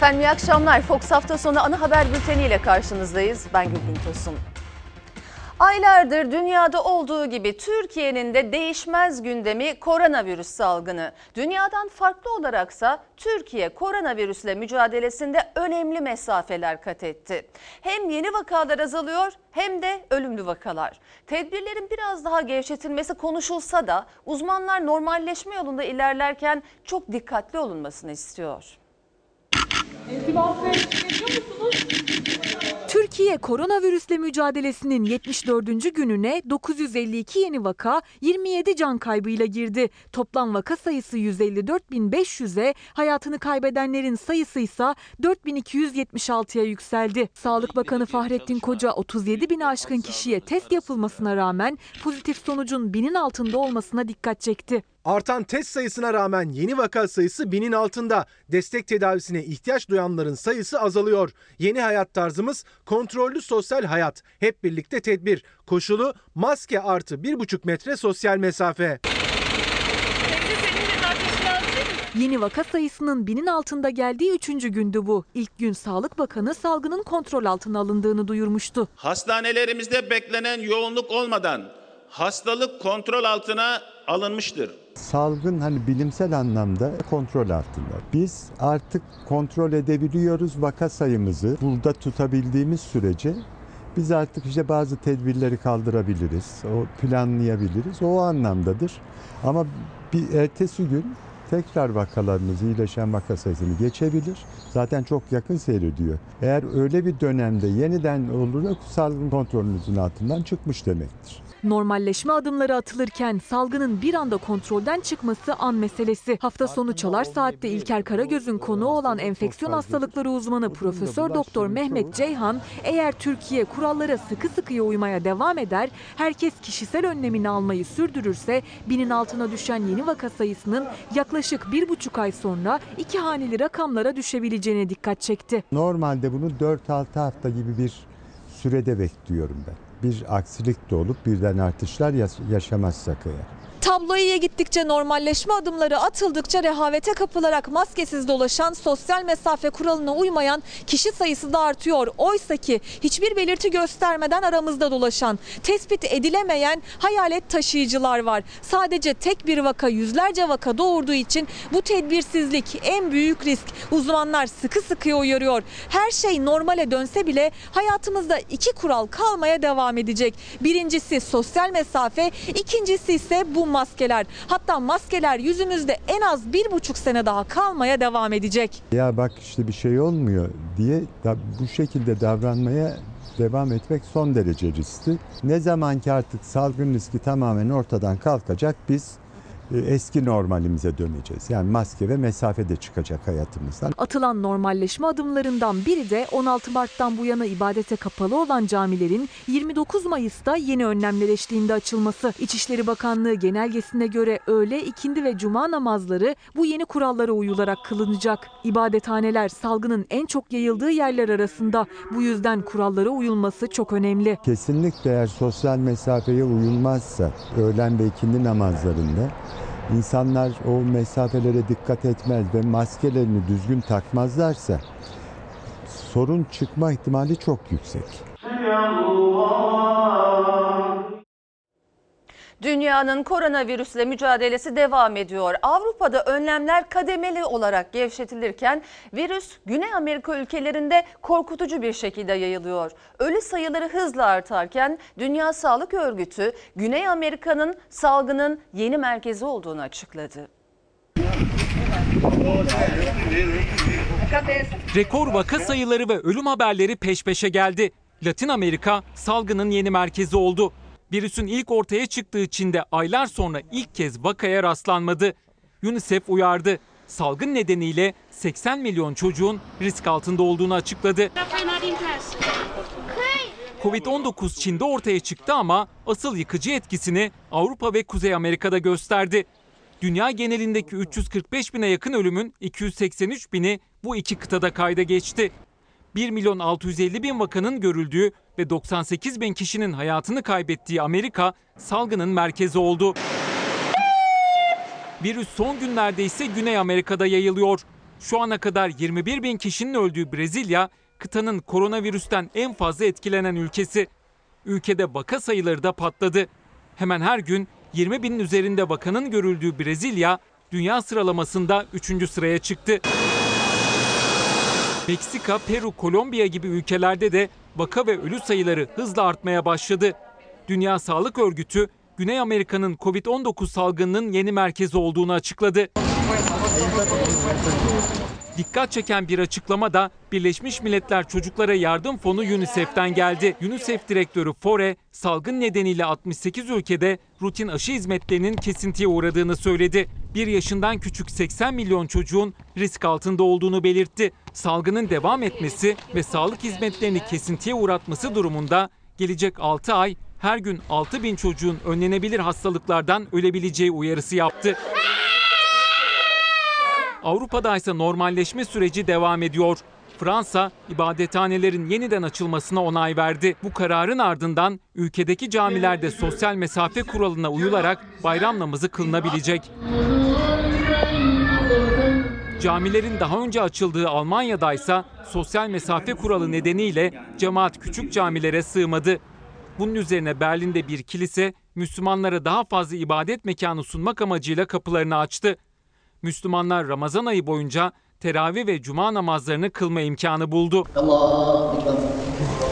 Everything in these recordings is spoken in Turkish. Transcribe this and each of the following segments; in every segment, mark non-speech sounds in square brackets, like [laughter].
Efendim iyi akşamlar. Fox hafta sonu ana haber bülteniyle karşınızdayız. Ben Gülbin Tosun. Aylardır dünyada olduğu gibi Türkiye'nin de değişmez gündemi koronavirüs salgını. Dünyadan farklı olaraksa Türkiye koronavirüsle mücadelesinde önemli mesafeler kat etti. Hem yeni vakalar azalıyor hem de ölümlü vakalar. Tedbirlerin biraz daha gevşetilmesi konuşulsa da uzmanlar normalleşme yolunda ilerlerken çok dikkatli olunmasını istiyor. Türkiye koronavirüsle mücadelesinin 74. gününe 952 yeni vaka 27 can kaybıyla girdi. Toplam vaka sayısı 154.500'e, hayatını kaybedenlerin sayısı ise 4276'ya yükseldi. Sağlık Bakanı Fahrettin Koca 37 bin aşkın kişiye test yapılmasına rağmen pozitif sonucun binin altında olmasına dikkat çekti. Artan test sayısına rağmen yeni vaka sayısı binin altında. Destek tedavisine ihtiyaç duyanların sayısı azalıyor. Yeni hayat tarzımız kontrollü sosyal hayat. Hep birlikte tedbir. Koşulu maske artı 1,5 metre sosyal mesafe. Yeni vaka sayısının binin altında geldiği üçüncü gündü bu. İlk gün Sağlık Bakanı salgının kontrol altına alındığını duyurmuştu. Hastanelerimizde beklenen yoğunluk olmadan hastalık kontrol altına alınmıştır. Salgın hani bilimsel anlamda kontrol altında. Biz artık kontrol edebiliyoruz vaka sayımızı. Burada tutabildiğimiz sürece biz artık işte bazı tedbirleri kaldırabiliriz, o planlayabiliriz. O anlamdadır. Ama bir ertesi gün tekrar vakalarımız iyileşen vaka sayısını geçebilir. Zaten çok yakın seyrediyor. Eğer öyle bir dönemde yeniden olursa salgın kontrolünüzün altından çıkmış demektir. Normalleşme adımları atılırken salgının bir anda kontrolden çıkması an meselesi. Hafta sonu Çalar Saat'te İlker Karagöz'ün konuğu olan enfeksiyon hastalıkları uzmanı Profesör Doktor Mehmet Ceyhan, eğer Türkiye kurallara sıkı sıkıya uymaya devam eder, herkes kişisel önlemini almayı sürdürürse binin altına düşen yeni vaka sayısının yaklaşık bir buçuk ay sonra iki haneli rakamlara düşebileceğine dikkat çekti. Normalde bunu 4-6 hafta gibi bir sürede bekliyorum ben. Bir aksilik de olup birden artışlar yaş- yaşamazsak eğer. Tablo iyiye gittikçe normalleşme adımları atıldıkça rehavete kapılarak maskesiz dolaşan, sosyal mesafe kuralına uymayan kişi sayısı da artıyor. Oysa ki hiçbir belirti göstermeden aramızda dolaşan, tespit edilemeyen hayalet taşıyıcılar var. Sadece tek bir vaka yüzlerce vaka doğurduğu için bu tedbirsizlik en büyük risk. Uzmanlar sıkı sıkıya uyarıyor. Her şey normale dönse bile hayatımızda iki kural kalmaya devam edecek. Birincisi sosyal mesafe, ikincisi ise bu maskeler. Hatta maskeler yüzümüzde en az bir buçuk sene daha kalmaya devam edecek. Ya bak işte bir şey olmuyor diye bu şekilde davranmaya devam etmek son derece riskli. Ne zaman ki artık salgın riski tamamen ortadan kalkacak biz eski normalimize döneceğiz. Yani maske ve mesafe de çıkacak hayatımızdan. Atılan normalleşme adımlarından biri de 16 Mart'tan bu yana ibadete kapalı olan camilerin 29 Mayıs'ta yeni önlemler eşliğinde açılması. İçişleri Bakanlığı genelgesine göre öğle, ikindi ve cuma namazları bu yeni kurallara uyularak kılınacak. İbadethaneler salgının en çok yayıldığı yerler arasında. Bu yüzden kurallara uyulması çok önemli. Kesinlikle eğer sosyal mesafeye uyulmazsa öğlen ve ikindi namazlarında insanlar o mesafelere dikkat etmez ve maskelerini düzgün takmazlarsa sorun çıkma ihtimali çok yüksek. Dünyanın koronavirüsle mücadelesi devam ediyor. Avrupa'da önlemler kademeli olarak gevşetilirken virüs Güney Amerika ülkelerinde korkutucu bir şekilde yayılıyor. Ölü sayıları hızla artarken Dünya Sağlık Örgütü Güney Amerika'nın salgının yeni merkezi olduğunu açıkladı. Rekor vaka sayıları ve ölüm haberleri peş peşe geldi. Latin Amerika salgının yeni merkezi oldu. Virüsün ilk ortaya çıktığı Çin'de aylar sonra ilk kez vakaya rastlanmadı. UNICEF uyardı. Salgın nedeniyle 80 milyon çocuğun risk altında olduğunu açıkladı. Covid-19 Çin'de ortaya çıktı ama asıl yıkıcı etkisini Avrupa ve Kuzey Amerika'da gösterdi. Dünya genelindeki 345 bine yakın ölümün 283 bini bu iki kıtada kayda geçti. 1 milyon 650 bin vakanın görüldüğü ve 98 bin kişinin hayatını kaybettiği Amerika salgının merkezi oldu. Virüs son günlerde ise Güney Amerika'da yayılıyor. Şu ana kadar 21 bin kişinin öldüğü Brezilya, kıtanın koronavirüsten en fazla etkilenen ülkesi. Ülkede vaka sayıları da patladı. Hemen her gün 20 binin üzerinde vakanın görüldüğü Brezilya, dünya sıralamasında 3. sıraya çıktı. Meksika, Peru, Kolombiya gibi ülkelerde de vaka ve ölü sayıları hızla artmaya başladı. Dünya Sağlık Örgütü, Güney Amerika'nın Covid-19 salgınının yeni merkezi olduğunu açıkladı. Dikkat çeken bir açıklama da Birleşmiş Milletler Çocuklara Yardım Fonu UNICEF'ten geldi. UNICEF direktörü Fore, salgın nedeniyle 68 ülkede rutin aşı hizmetlerinin kesintiye uğradığını söyledi. 1 yaşından küçük 80 milyon çocuğun risk altında olduğunu belirtti. Salgının devam etmesi ve sağlık hizmetlerini kesintiye uğratması durumunda gelecek 6 ay her gün 6 bin çocuğun önlenebilir hastalıklardan ölebileceği uyarısı yaptı. Avrupa'da ise normalleşme süreci devam ediyor. Fransa, ibadethanelerin yeniden açılmasına onay verdi. Bu kararın ardından ülkedeki camilerde sosyal mesafe kuralına uyularak bayram namazı kılınabilecek. Camilerin daha önce açıldığı Almanya'da ise sosyal mesafe kuralı nedeniyle cemaat küçük camilere sığmadı. Bunun üzerine Berlin'de bir kilise Müslümanlara daha fazla ibadet mekanı sunmak amacıyla kapılarını açtı. Müslümanlar Ramazan ayı boyunca teravih ve cuma namazlarını kılma imkanı buldu.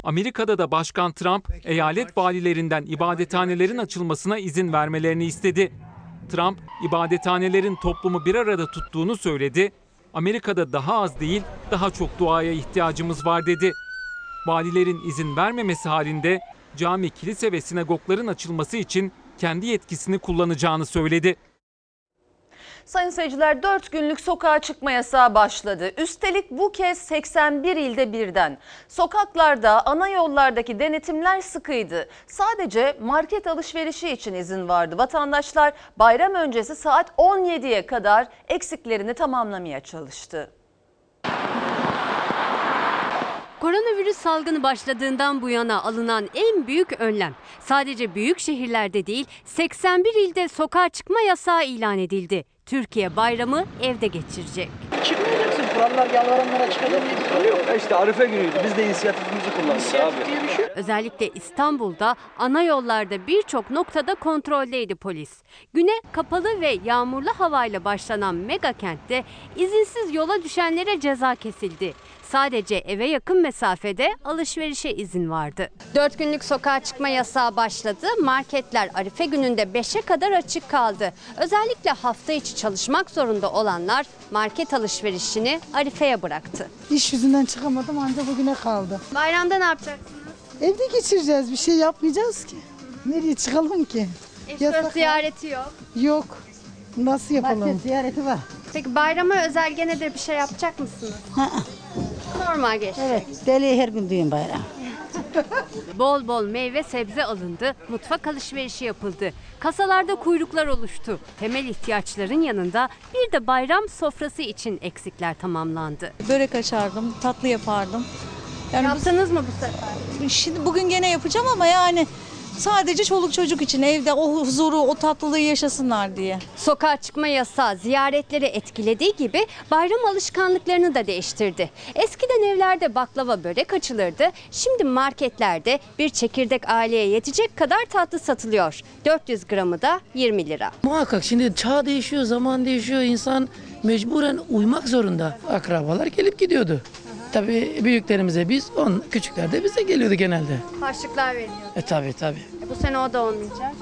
Amerika'da da Başkan Trump eyalet valilerinden ibadethanelerin açılmasına izin vermelerini istedi. Trump ibadethanelerin toplumu bir arada tuttuğunu söyledi. Amerika'da daha az değil, daha çok duaya ihtiyacımız var dedi. Valilerin izin vermemesi halinde cami, kilise ve sinagogların açılması için kendi yetkisini kullanacağını söyledi. Sayın seyirciler 4 günlük sokağa çıkma yasağı başladı. Üstelik bu kez 81 ilde birden. Sokaklarda, ana yollardaki denetimler sıkıydı. Sadece market alışverişi için izin vardı. Vatandaşlar bayram öncesi saat 17'ye kadar eksiklerini tamamlamaya çalıştı. Koronavirüs salgını başladığından bu yana alınan en büyük önlem sadece büyük şehirlerde değil 81 ilde sokağa çıkma yasağı ilan edildi. Türkiye bayramı evde geçirecek. Çıkmayacaksın. Kurallar yalvaranlara çıkacak diye bir yok. İşte Arife günüydü. Biz de inisiyatifimizi kullandık İnisiyatif abi. diye bir şey. Özellikle İstanbul'da ana yollarda birçok noktada kontroldeydi polis. Güne kapalı ve yağmurlu havayla başlanan mega kentte izinsiz yola düşenlere ceza kesildi. Sadece eve yakın mesafede alışverişe izin vardı. 4 günlük sokağa çıkma yasağı başladı. Marketler Arife gününde 5'e kadar açık kaldı. Özellikle hafta içi çalışmak zorunda olanlar market alışverişini Arife'ye bıraktı. İş yüzünden çıkamadım ancak bugüne kaldı. Bayramda ne yapacaksınız? Evde geçireceğiz bir şey yapmayacağız ki. Nereye çıkalım ki? Dost ziyareti yok. Yok. Nasıl yapalım? ziyareti var. Peki bayrama özel gene de bir şey yapacak mısınız? Normal geç. Evet, deli her gün düğün bayram. [laughs] Bol bol meyve sebze alındı, mutfak alışverişi yapıldı. Kasalarda kuyruklar oluştu. Temel ihtiyaçların yanında bir de bayram sofrası için eksikler tamamlandı. Börek açardım, tatlı yapardım. Yani Yaptınız mı bu sefer? şimdi bugün gene yapacağım ama yani sadece çoluk çocuk için evde o huzuru, o tatlılığı yaşasınlar diye. Sokağa çıkma yasağı ziyaretleri etkilediği gibi bayram alışkanlıklarını da değiştirdi. Eskiden evlerde baklava börek açılırdı. Şimdi marketlerde bir çekirdek aileye yetecek kadar tatlı satılıyor. 400 gramı da 20 lira. Muhakkak şimdi çağ değişiyor, zaman değişiyor. İnsan mecburen uymak zorunda. Akrabalar gelip gidiyordu. Tabii büyüklerimize biz, on küçükler de bize geliyordu genelde. Harçlıklar veriliyor. E tabii tabii. Bu sene o da olmayacak.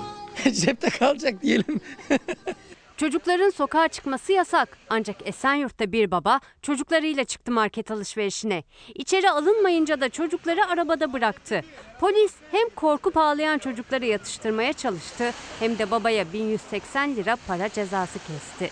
[laughs] Cepte kalacak diyelim. [laughs] Çocukların sokağa çıkması yasak. Ancak Esenyurt'ta bir baba çocuklarıyla çıktı market alışverişine. İçeri alınmayınca da çocukları arabada bıraktı. Polis hem korkup ağlayan çocukları yatıştırmaya çalıştı hem de babaya 1180 lira para cezası kesti.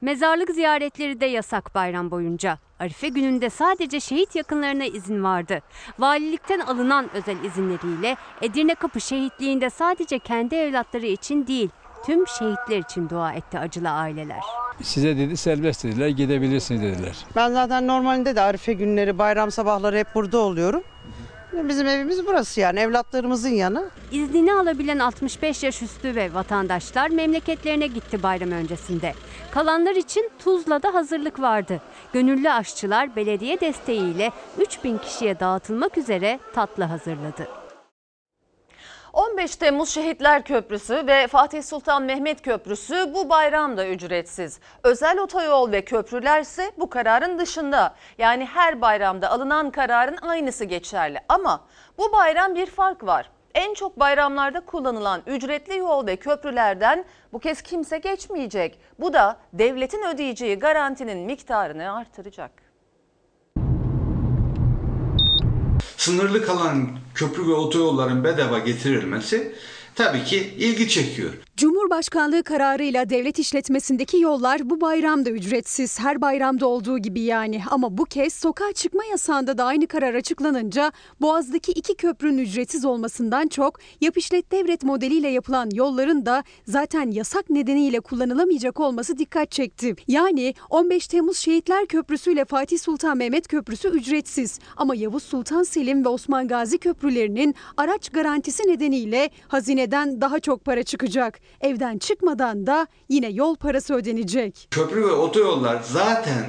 Mezarlık ziyaretleri de yasak bayram boyunca. Arife gününde sadece şehit yakınlarına izin vardı. Valilikten alınan özel izinleriyle Edirne Kapı şehitliğinde sadece kendi evlatları için değil, tüm şehitler için dua etti acılı aileler. Size dedi serbest dediler. Gidebilirsiniz dediler. Ben zaten normalinde de Arife günleri, bayram sabahları hep burada oluyorum. Bizim evimiz burası yani evlatlarımızın yanı. İznini alabilen 65 yaş üstü ve vatandaşlar memleketlerine gitti bayram öncesinde. Kalanlar için Tuzla'da hazırlık vardı. Gönüllü aşçılar belediye desteğiyle 3000 kişiye dağıtılmak üzere tatlı hazırladı. 15 Temmuz Şehitler Köprüsü ve Fatih Sultan Mehmet Köprüsü bu bayram da ücretsiz. Özel otoyol ve köprüler ise bu kararın dışında. Yani her bayramda alınan kararın aynısı geçerli. Ama bu bayram bir fark var. En çok bayramlarda kullanılan ücretli yol ve köprülerden bu kez kimse geçmeyecek. Bu da devletin ödeyeceği garantinin miktarını artıracak. Sınırlı kalan köprü ve otoyolların bedava getirilmesi tabii ki ilgi çekiyor. Cumhurbaşkanlığı kararıyla devlet işletmesindeki yollar bu bayramda ücretsiz. Her bayramda olduğu gibi yani. Ama bu kez sokağa çıkma yasağında da aynı karar açıklanınca Boğaz'daki iki köprünün ücretsiz olmasından çok yap işlet devret modeliyle yapılan yolların da zaten yasak nedeniyle kullanılamayacak olması dikkat çekti. Yani 15 Temmuz Şehitler Köprüsü ile Fatih Sultan Mehmet Köprüsü ücretsiz. Ama Yavuz Sultan Selim ve Osman Gazi köprülerinin araç garantisi nedeniyle hazineden daha çok para çıkacak. Evden çıkmadan da yine yol parası ödenecek. Köprü ve otoyollar zaten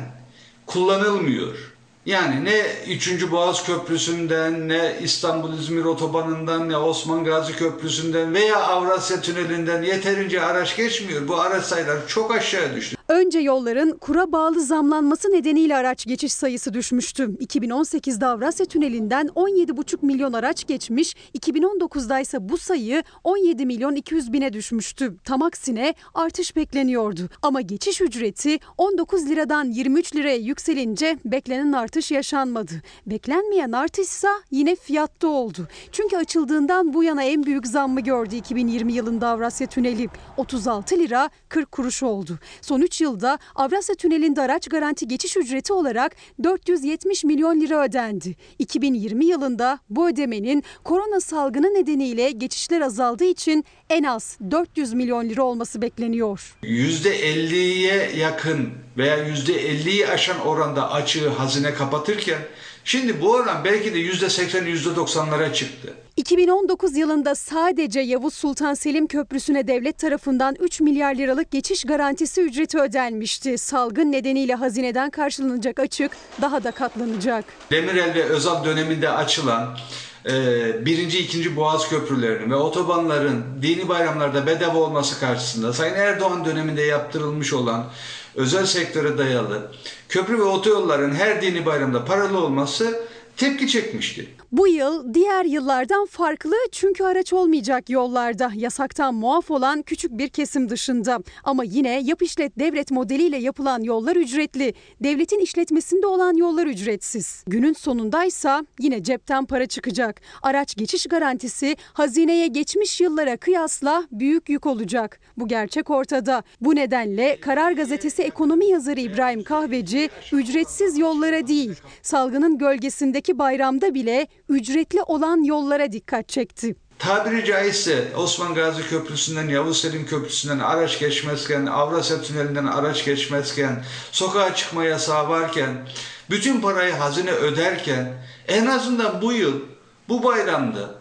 kullanılmıyor. Yani ne 3. Boğaz Köprüsü'nden, ne İstanbul-İzmir Otobanı'ndan, ne Osman Gazi Köprüsü'nden veya Avrasya Tüneli'nden yeterince araç geçmiyor. Bu araç sayıları çok aşağı düştü. Önce yolların kura bağlı zamlanması nedeniyle araç geçiş sayısı düşmüştü. 2018'de Avrasya Tüneli'nden 17,5 milyon araç geçmiş, 2019'da ise bu sayı 17 milyon 200 bine düşmüştü. Tam aksine artış bekleniyordu. Ama geçiş ücreti 19 liradan 23 liraya yükselince beklenen artış yaşanmadı. Beklenmeyen artışsa yine fiyatta oldu. Çünkü açıldığından bu yana en büyük zammı gördü 2020 yılında Avrasya Tüneli. 36 lira 40 kuruş oldu. Son 3 yılda Avrasya Tüneli'nde araç garanti geçiş ücreti olarak 470 milyon lira ödendi. 2020 yılında bu ödemenin korona salgını nedeniyle geçişler azaldığı için en az 400 milyon lira olması bekleniyor. %50'ye yakın veya %50'yi aşan oranda açığı hazine kapatırken şimdi bu oran belki de %80 %90'lara çıktı. 2019 yılında sadece Yavuz Sultan Selim Köprüsü'ne devlet tarafından 3 milyar liralık geçiş garantisi ücreti ödenmişti. Salgın nedeniyle hazineden karşılanacak açık daha da katlanacak. Demirel ve Özal döneminde açılan e, birinci, ikinci Boğaz köprülerinin ve otobanların dini bayramlarda bedava olması karşısında Sayın Erdoğan döneminde yaptırılmış olan özel sektöre dayalı köprü ve otoyolların her dini bayramda paralı olması tepki çekmişti. Bu yıl diğer yıllardan farklı çünkü araç olmayacak yollarda yasaktan muaf olan küçük bir kesim dışında. Ama yine yap işlet devlet modeliyle yapılan yollar ücretli. Devletin işletmesinde olan yollar ücretsiz. Günün sonundaysa yine cepten para çıkacak. Araç geçiş garantisi hazineye geçmiş yıllara kıyasla büyük yük olacak. Bu gerçek ortada. Bu nedenle Karar Gazetesi ekonomi yazarı İbrahim Kahveci ücretsiz yollara değil salgının gölgesindeki bayramda bile ücretli olan yollara dikkat çekti. Tabiri caizse Osman Gazi Köprüsü'nden, Yavuz Selim Köprüsü'nden araç geçmezken, Avrasya Tüneli'nden araç geçmezken, sokağa çıkma yasağı varken, bütün parayı hazine öderken en azından bu yıl, bu bayramda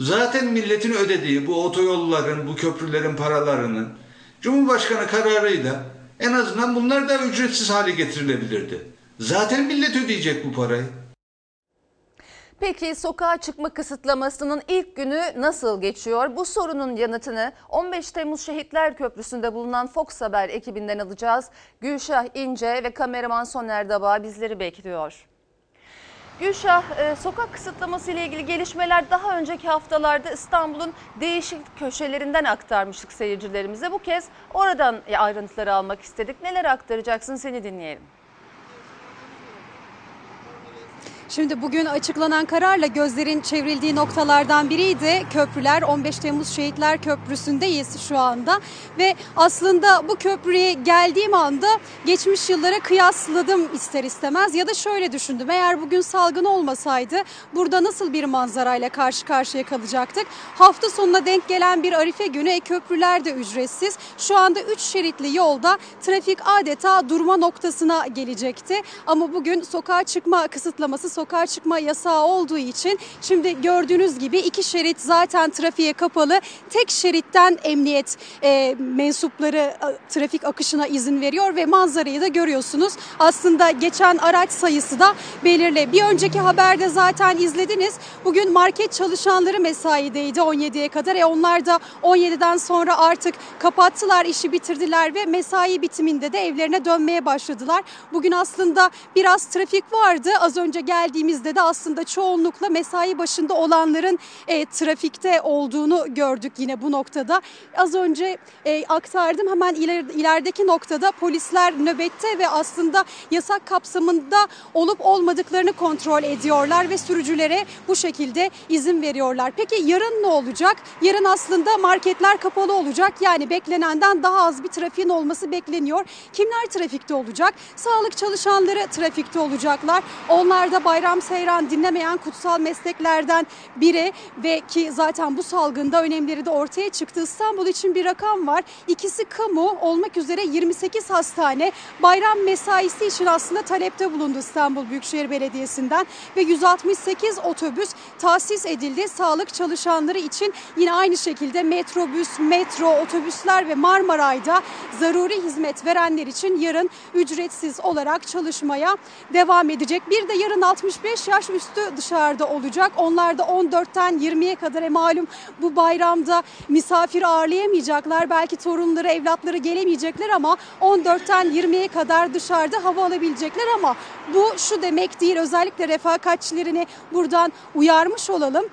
zaten milletin ödediği bu otoyolların, bu köprülerin paralarının Cumhurbaşkanı kararıyla en azından bunlar da ücretsiz hale getirilebilirdi. Zaten millet ödeyecek bu parayı. Peki sokağa çıkma kısıtlamasının ilk günü nasıl geçiyor? Bu sorunun yanıtını 15 Temmuz Şehitler Köprüsü'nde bulunan Fox Haber ekibinden alacağız. Gülşah İnce ve kameraman Soner Daba bizleri bekliyor. Gülşah, e, sokak kısıtlaması ile ilgili gelişmeler daha önceki haftalarda İstanbul'un değişik köşelerinden aktarmıştık seyircilerimize. Bu kez oradan ayrıntıları almak istedik. Neler aktaracaksın seni dinleyelim. Şimdi bugün açıklanan kararla gözlerin çevrildiği noktalardan biriydi. Köprüler 15 Temmuz Şehitler Köprüsü'ndeyiz şu anda ve aslında bu köprüye geldiğim anda geçmiş yıllara kıyasladım ister istemez ya da şöyle düşündüm. Eğer bugün salgın olmasaydı burada nasıl bir manzarayla karşı karşıya kalacaktık? Hafta sonuna denk gelen bir Arife günü e, köprüler de ücretsiz. Şu anda 3 şeritli yolda trafik adeta durma noktasına gelecekti. Ama bugün sokağa çıkma kısıtlaması sokağa çıkma yasağı olduğu için şimdi gördüğünüz gibi iki şerit zaten trafiğe kapalı. Tek şeritten emniyet e, mensupları e, trafik akışına izin veriyor ve manzarayı da görüyorsunuz. Aslında geçen araç sayısı da belirli. Bir önceki haberde zaten izlediniz. Bugün market çalışanları mesaideydi 17'ye kadar. E onlar da 17'den sonra artık kapattılar, işi bitirdiler ve mesai bitiminde de evlerine dönmeye başladılar. Bugün aslında biraz trafik vardı. Az önce geldiğimizde de aslında çoğunlukla mesai başında olanların e, trafikte olduğunu gördük yine bu noktada. Az önce e, aktardım hemen iler, ilerideki noktada polisler nöbette ve aslında yasak kapsamında olup olmadıklarını kontrol ediyorlar ve sürücülere bu şekilde izin veriyorlar. Peki yarın ne olacak? Yarın aslında marketler kapalı olacak. Yani beklenenden daha az bir trafiğin olması bekleniyor. Kimler trafikte olacak? Sağlık çalışanları trafikte olacaklar. Onlar da bayram seyran dinlemeyen kutsal mesleklerden biri ve ki zaten bu salgında önemleri de ortaya çıktı. İstanbul için bir rakam var. İkisi kamu olmak üzere 28 hastane bayram mesaisi için aslında talepte bulundu İstanbul Büyükşehir Belediyesi'nden ve 168 otobüs tahsis edildi. Sağlık çalışanları için yine aynı şekilde metrobüs, metro, otobüsler ve Marmaray'da zaruri hizmet verenler için yarın ücretsiz olarak çalışmaya devam edecek. Bir de yarın 65 yaş üstü dışarıda olacak. Onlar da 14'ten 20'ye kadar e malum bu bayramda misafir ağırlayamayacaklar. Belki torunları, evlatları gelemeyecekler ama 14'ten 20'ye kadar dışarıda hava alabilecekler ama bu şu demek değil. Özellikle refakatçilerini buradan uyarmış olalım.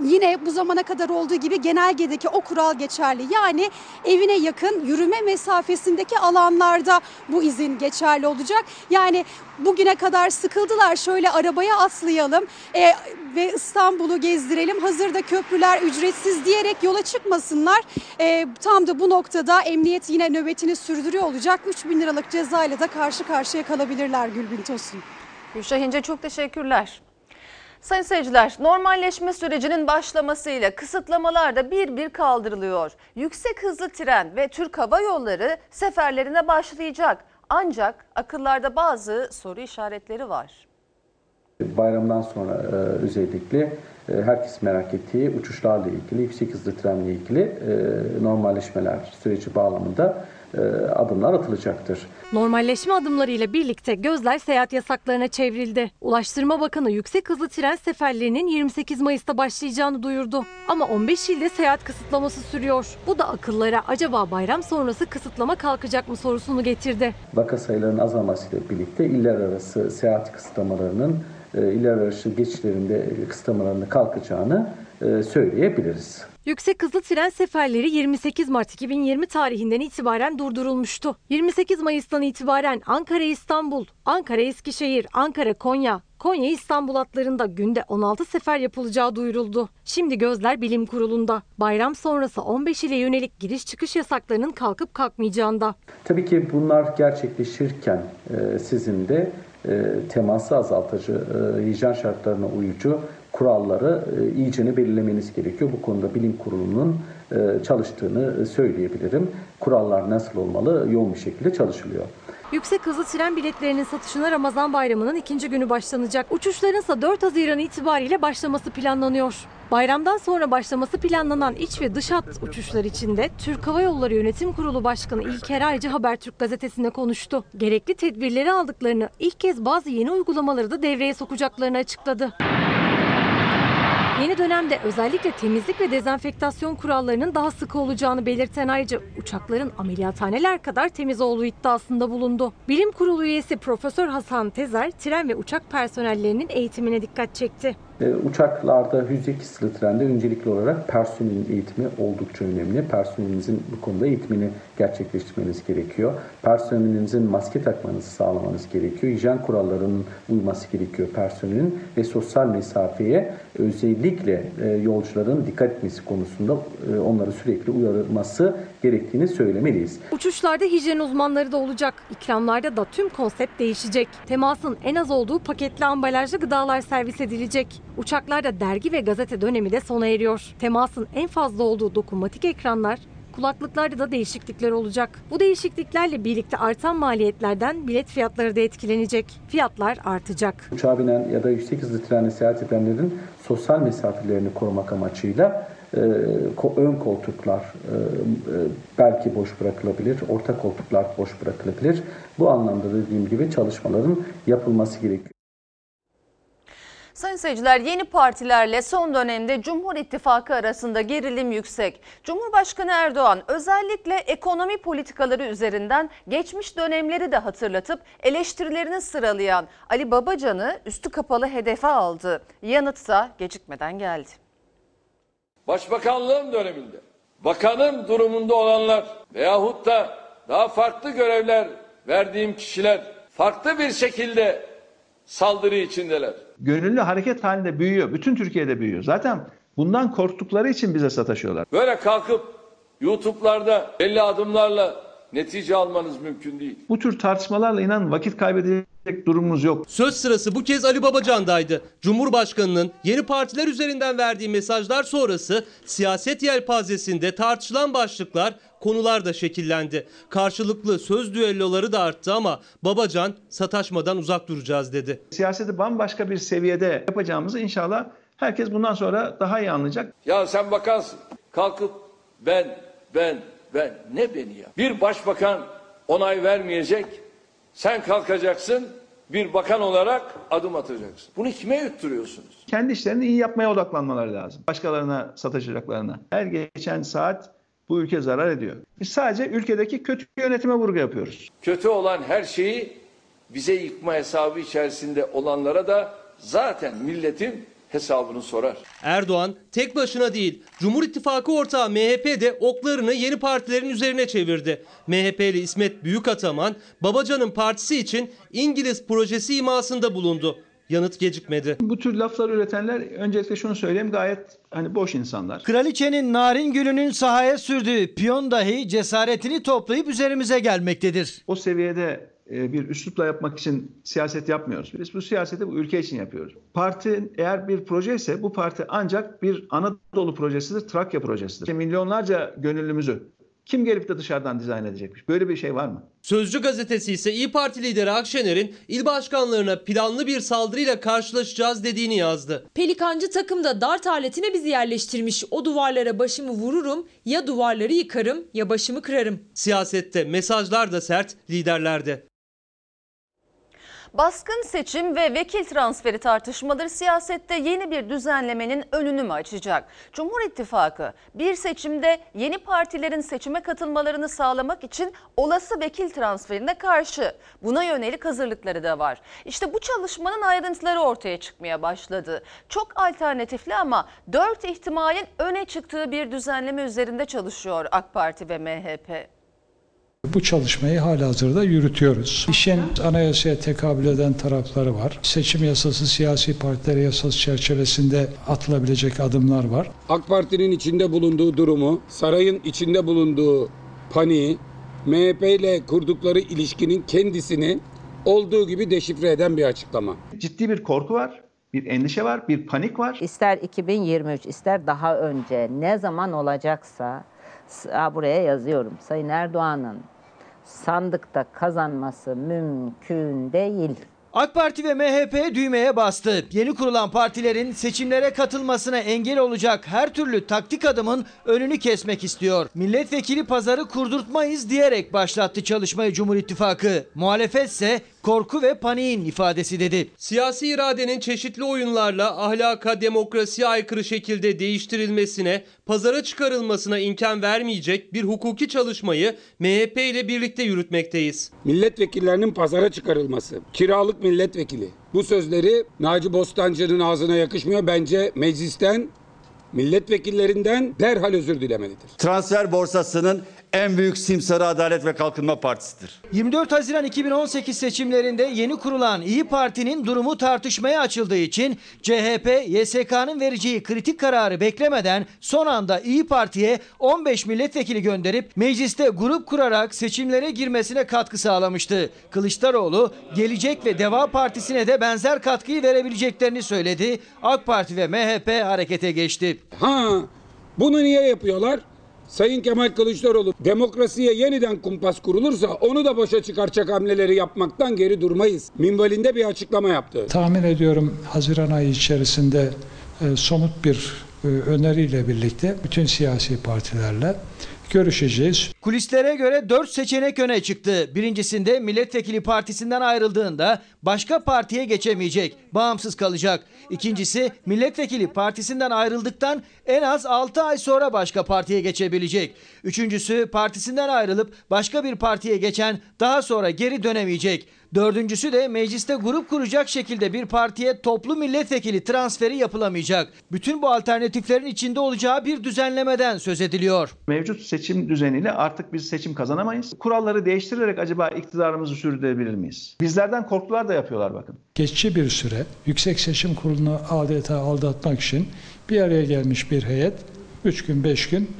Yine bu zamana kadar olduğu gibi genelgedeki o kural geçerli. Yani evine yakın yürüme mesafesindeki alanlarda bu izin geçerli olacak. Yani bugüne kadar sıkıldılar şöyle arabaya atlayalım e, ve İstanbul'u gezdirelim. Hazırda köprüler ücretsiz diyerek yola çıkmasınlar. E, tam da bu noktada emniyet yine nöbetini sürdürüyor olacak. 3 bin liralık cezayla da karşı karşıya kalabilirler Gülbin Tosun. Gülşah İnce çok teşekkürler. Sayın seyirciler, normalleşme sürecinin başlamasıyla kısıtlamalar da bir bir kaldırılıyor. Yüksek hızlı tren ve Türk Hava Yolları seferlerine başlayacak. Ancak akıllarda bazı soru işaretleri var. Bayramdan sonra e, özellikle herkes merak ettiği uçuşlarla ilgili, yüksek hızlı trenle ilgili e, normalleşmeler süreci bağlamında e, adımlar atılacaktır. Normalleşme adımlarıyla birlikte gözler seyahat yasaklarına çevrildi. Ulaştırma Bakanı yüksek hızlı tren seferlerinin 28 Mayıs'ta başlayacağını duyurdu. Ama 15 ilde seyahat kısıtlaması sürüyor. Bu da akıllara acaba bayram sonrası kısıtlama kalkacak mı sorusunu getirdi. Vaka sayılarının azalmasıyla birlikte iller arası seyahat kısıtlamalarının e, iller arası geçişlerinde kısıtlamalarının kalkacağını e, söyleyebiliriz. Yüksek hızlı tren seferleri 28 Mart 2020 tarihinden itibaren durdurulmuştu. 28 Mayıs'tan itibaren Ankara-İstanbul, Ankara-Eskişehir, Ankara-Konya, Konya-İstanbul hatlarında günde 16 sefer yapılacağı duyuruldu. Şimdi gözler bilim kurulunda. Bayram sonrası 15 ile yönelik giriş çıkış yasaklarının kalkıp kalkmayacağında. Tabii ki bunlar gerçekleşirken e, sizin de e, teması azaltıcı, e, hijyen şartlarına uyucu kuralları e, iyicene belirlemeniz gerekiyor. Bu konuda bilim kurulunun e, çalıştığını söyleyebilirim. Kurallar nasıl olmalı yoğun bir şekilde çalışılıyor. Yüksek hızlı tren biletlerinin satışına Ramazan bayramının ikinci günü başlanacak. Uçuşların ise 4 Haziran itibariyle başlaması planlanıyor. Bayramdan sonra başlaması planlanan iç ve dış hat uçuşlar içinde Türk Hava Yolları Yönetim Kurulu Başkanı İlker Aycı Habertürk gazetesine konuştu. Gerekli tedbirleri aldıklarını, ilk kez bazı yeni uygulamaları da devreye sokacaklarını açıkladı. Yeni dönemde özellikle temizlik ve dezenfektasyon kurallarının daha sıkı olacağını belirten Aycı, uçakların ameliyathaneler kadar temiz olduğu iddiasında bulundu. Bilim Kurulu üyesi Profesör Hasan Tezer, tren ve uçak personellerinin eğitimine dikkat çekti. E, uçaklarda yüksek hızlı trende öncelikli olarak personelin eğitimi oldukça önemli. Personelinizin bu konuda eğitimini gerçekleştirmeniz gerekiyor. Personelinizin maske takmanızı sağlamanız gerekiyor. Hijyen kurallarının uyması gerekiyor personelin ve sosyal mesafeye özellikle e, yolcuların dikkat etmesi konusunda e, onları sürekli uyarılması gerektiğini söylemeliyiz. Uçuşlarda hijyen uzmanları da olacak. İkramlarda da tüm konsept değişecek. Temasın en az olduğu paketli ambalajlı gıdalar servis edilecek. Uçaklarda dergi ve gazete dönemi de sona eriyor. Temasın en fazla olduğu dokunmatik ekranlar Kulaklıklarda da değişiklikler olacak. Bu değişikliklerle birlikte artan maliyetlerden bilet fiyatları da etkilenecek. Fiyatlar artacak. Uçağa binen ya da yüksek hızlı trenle seyahat edenlerin sosyal mesafelerini korumak amacıyla e, ön koltuklar e, e, belki boş bırakılabilir, orta koltuklar boş bırakılabilir. Bu anlamda dediğim gibi çalışmaların yapılması gerekiyor. Sayın seyirciler yeni partilerle son dönemde Cumhur İttifakı arasında gerilim yüksek. Cumhurbaşkanı Erdoğan özellikle ekonomi politikaları üzerinden geçmiş dönemleri de hatırlatıp eleştirilerini sıralayan Ali Babacan'ı üstü kapalı hedefe aldı. Yanıtsa gecikmeden geldi. Başbakanlığım döneminde bakanım durumunda olanlar veyahut da daha farklı görevler verdiğim kişiler farklı bir şekilde saldırı içindeler. Gönüllü hareket halinde büyüyor. Bütün Türkiye'de büyüyor. Zaten bundan korktukları için bize sataşıyorlar. Böyle kalkıp YouTube'larda belli adımlarla netice almanız mümkün değil. Bu tür tartışmalarla inan vakit kaybedecek durumumuz yok. Söz sırası bu kez Ali Babacan'daydı. Cumhurbaşkanının yeni partiler üzerinden verdiği mesajlar sonrası siyaset yelpazesinde tartışılan başlıklar, konular da şekillendi. Karşılıklı söz düelloları da arttı ama Babacan sataşmadan uzak duracağız dedi. Siyaseti bambaşka bir seviyede yapacağımızı inşallah herkes bundan sonra daha iyi anlayacak. Ya sen bakansın kalkıp ben ben ben ne beni ya? Bir başbakan onay vermeyecek. Sen kalkacaksın bir bakan olarak adım atacaksın. Bunu kime yutturuyorsunuz? Kendi işlerini iyi yapmaya odaklanmaları lazım. Başkalarına sataşacaklarına. Her geçen saat bu ülke zarar ediyor. Biz sadece ülkedeki kötü yönetime vurgu yapıyoruz. Kötü olan her şeyi bize yıkma hesabı içerisinde olanlara da zaten milletin hesabını sorar. Erdoğan tek başına değil, Cumhur İttifakı ortağı MHP de oklarını yeni partilerin üzerine çevirdi. MHP'li İsmet Büyükataman, Babacan'ın partisi için İngiliz projesi imasında bulundu. Yanıt gecikmedi. Bu tür laflar üretenler öncelikle şunu söyleyeyim gayet hani boş insanlar. Kraliçenin narin gülünün sahaya sürdüğü piyon dahi cesaretini toplayıp üzerimize gelmektedir. O seviyede bir üslupla yapmak için siyaset yapmıyoruz. Biz bu siyaseti bu ülke için yapıyoruz. Parti eğer bir proje ise bu parti ancak bir Anadolu projesidir, Trakya projesidir. Milyonlarca gönüllümüzü kim gelip de dışarıdan dizayn edecekmiş? Böyle bir şey var mı? Sözcü gazetesi ise İyi Parti lideri Akşener'in il başkanlarına planlı bir saldırıyla karşılaşacağız dediğini yazdı. Pelikancı takımda dart aletine bizi yerleştirmiş. O duvarlara başımı vururum, ya duvarları yıkarım ya başımı kırarım. Siyasette mesajlar da sert, liderler de. Baskın seçim ve vekil transferi tartışmaları siyasette yeni bir düzenlemenin önünü mü açacak? Cumhur İttifakı bir seçimde yeni partilerin seçime katılmalarını sağlamak için olası vekil transferine karşı. Buna yönelik hazırlıkları da var. İşte bu çalışmanın ayrıntıları ortaya çıkmaya başladı. Çok alternatifli ama dört ihtimalin öne çıktığı bir düzenleme üzerinde çalışıyor AK Parti ve MHP. Bu çalışmayı halihazırda yürütüyoruz. İşin anayasaya tekabül eden tarafları var. Seçim yasası, siyasi partiler yasası çerçevesinde atılabilecek adımlar var. AK Parti'nin içinde bulunduğu durumu, sarayın içinde bulunduğu paniği, MHP ile kurdukları ilişkinin kendisini olduğu gibi deşifre eden bir açıklama. Ciddi bir korku var, bir endişe var, bir panik var. İster 2023 ister daha önce ne zaman olacaksa buraya yazıyorum. Sayın Erdoğan'ın sandıkta kazanması mümkün değil. AK Parti ve MHP düğmeye bastı. Yeni kurulan partilerin seçimlere katılmasına engel olacak her türlü taktik adımın önünü kesmek istiyor. Milletvekili pazarı kurdurtmayız diyerek başlattı çalışmayı Cumhur İttifakı. Muhalefetse korku ve paniğin ifadesi dedi. Siyasi iradenin çeşitli oyunlarla ahlaka, demokrasiye aykırı şekilde değiştirilmesine, pazara çıkarılmasına imkan vermeyecek bir hukuki çalışmayı MHP ile birlikte yürütmekteyiz. Milletvekillerinin pazara çıkarılması, kiralık milletvekili. Bu sözleri Naci Bostancı'nın ağzına yakışmıyor. Bence meclisten, milletvekillerinden derhal özür dilemelidir. Transfer borsasının en büyük simsarı Adalet ve Kalkınma Partisi'dir. 24 Haziran 2018 seçimlerinde yeni kurulan İyi Parti'nin durumu tartışmaya açıldığı için CHP, YSK'nın vereceği kritik kararı beklemeden son anda İyi Parti'ye 15 milletvekili gönderip mecliste grup kurarak seçimlere girmesine katkı sağlamıştı. Kılıçdaroğlu Gelecek ve Deva Partisi'ne de benzer katkıyı verebileceklerini söyledi. AK Parti ve MHP harekete geçti. Ha, bunu niye yapıyorlar? Sayın Kemal Kılıçdaroğlu demokrasiye yeniden kumpas kurulursa onu da boşa çıkaracak hamleleri yapmaktan geri durmayız. Minvalinde bir açıklama yaptı. Tahmin ediyorum Haziran ayı içerisinde e, somut bir e, öneriyle birlikte bütün siyasi partilerle görüşeceğiz. Kulislere göre 4 seçenek öne çıktı. Birincisinde milletvekili partisinden ayrıldığında başka partiye geçemeyecek, bağımsız kalacak. İkincisi milletvekili partisinden ayrıldıktan en az 6 ay sonra başka partiye geçebilecek. Üçüncüsü partisinden ayrılıp başka bir partiye geçen daha sonra geri dönemeyecek. Dördüncüsü de mecliste grup kuracak şekilde bir partiye toplu milletvekili transferi yapılamayacak. Bütün bu alternatiflerin içinde olacağı bir düzenlemeden söz ediliyor. Mevcut seçim düzeniyle artık biz seçim kazanamayız. Kuralları değiştirerek acaba iktidarımızı sürdürebilir miyiz? Bizlerden korktular da yapıyorlar bakın. Geçici bir süre Yüksek Seçim Kurulu'nu adeta aldatmak için bir araya gelmiş bir heyet 3 gün 5 gün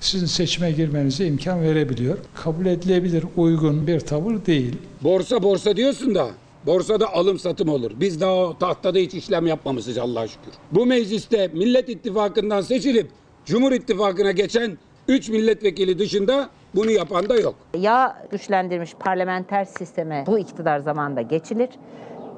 sizin seçime girmenize imkan verebiliyor. Kabul edilebilir uygun bir tavır değil. Borsa borsa diyorsun da borsada alım satım olur. Biz daha o tahtada hiç işlem yapmamışız Allah'a şükür. Bu mecliste Millet İttifakı'ndan seçilip Cumhur İttifakı'na geçen 3 milletvekili dışında bunu yapan da yok. Ya güçlendirilmiş parlamenter sisteme bu iktidar zamanında geçilir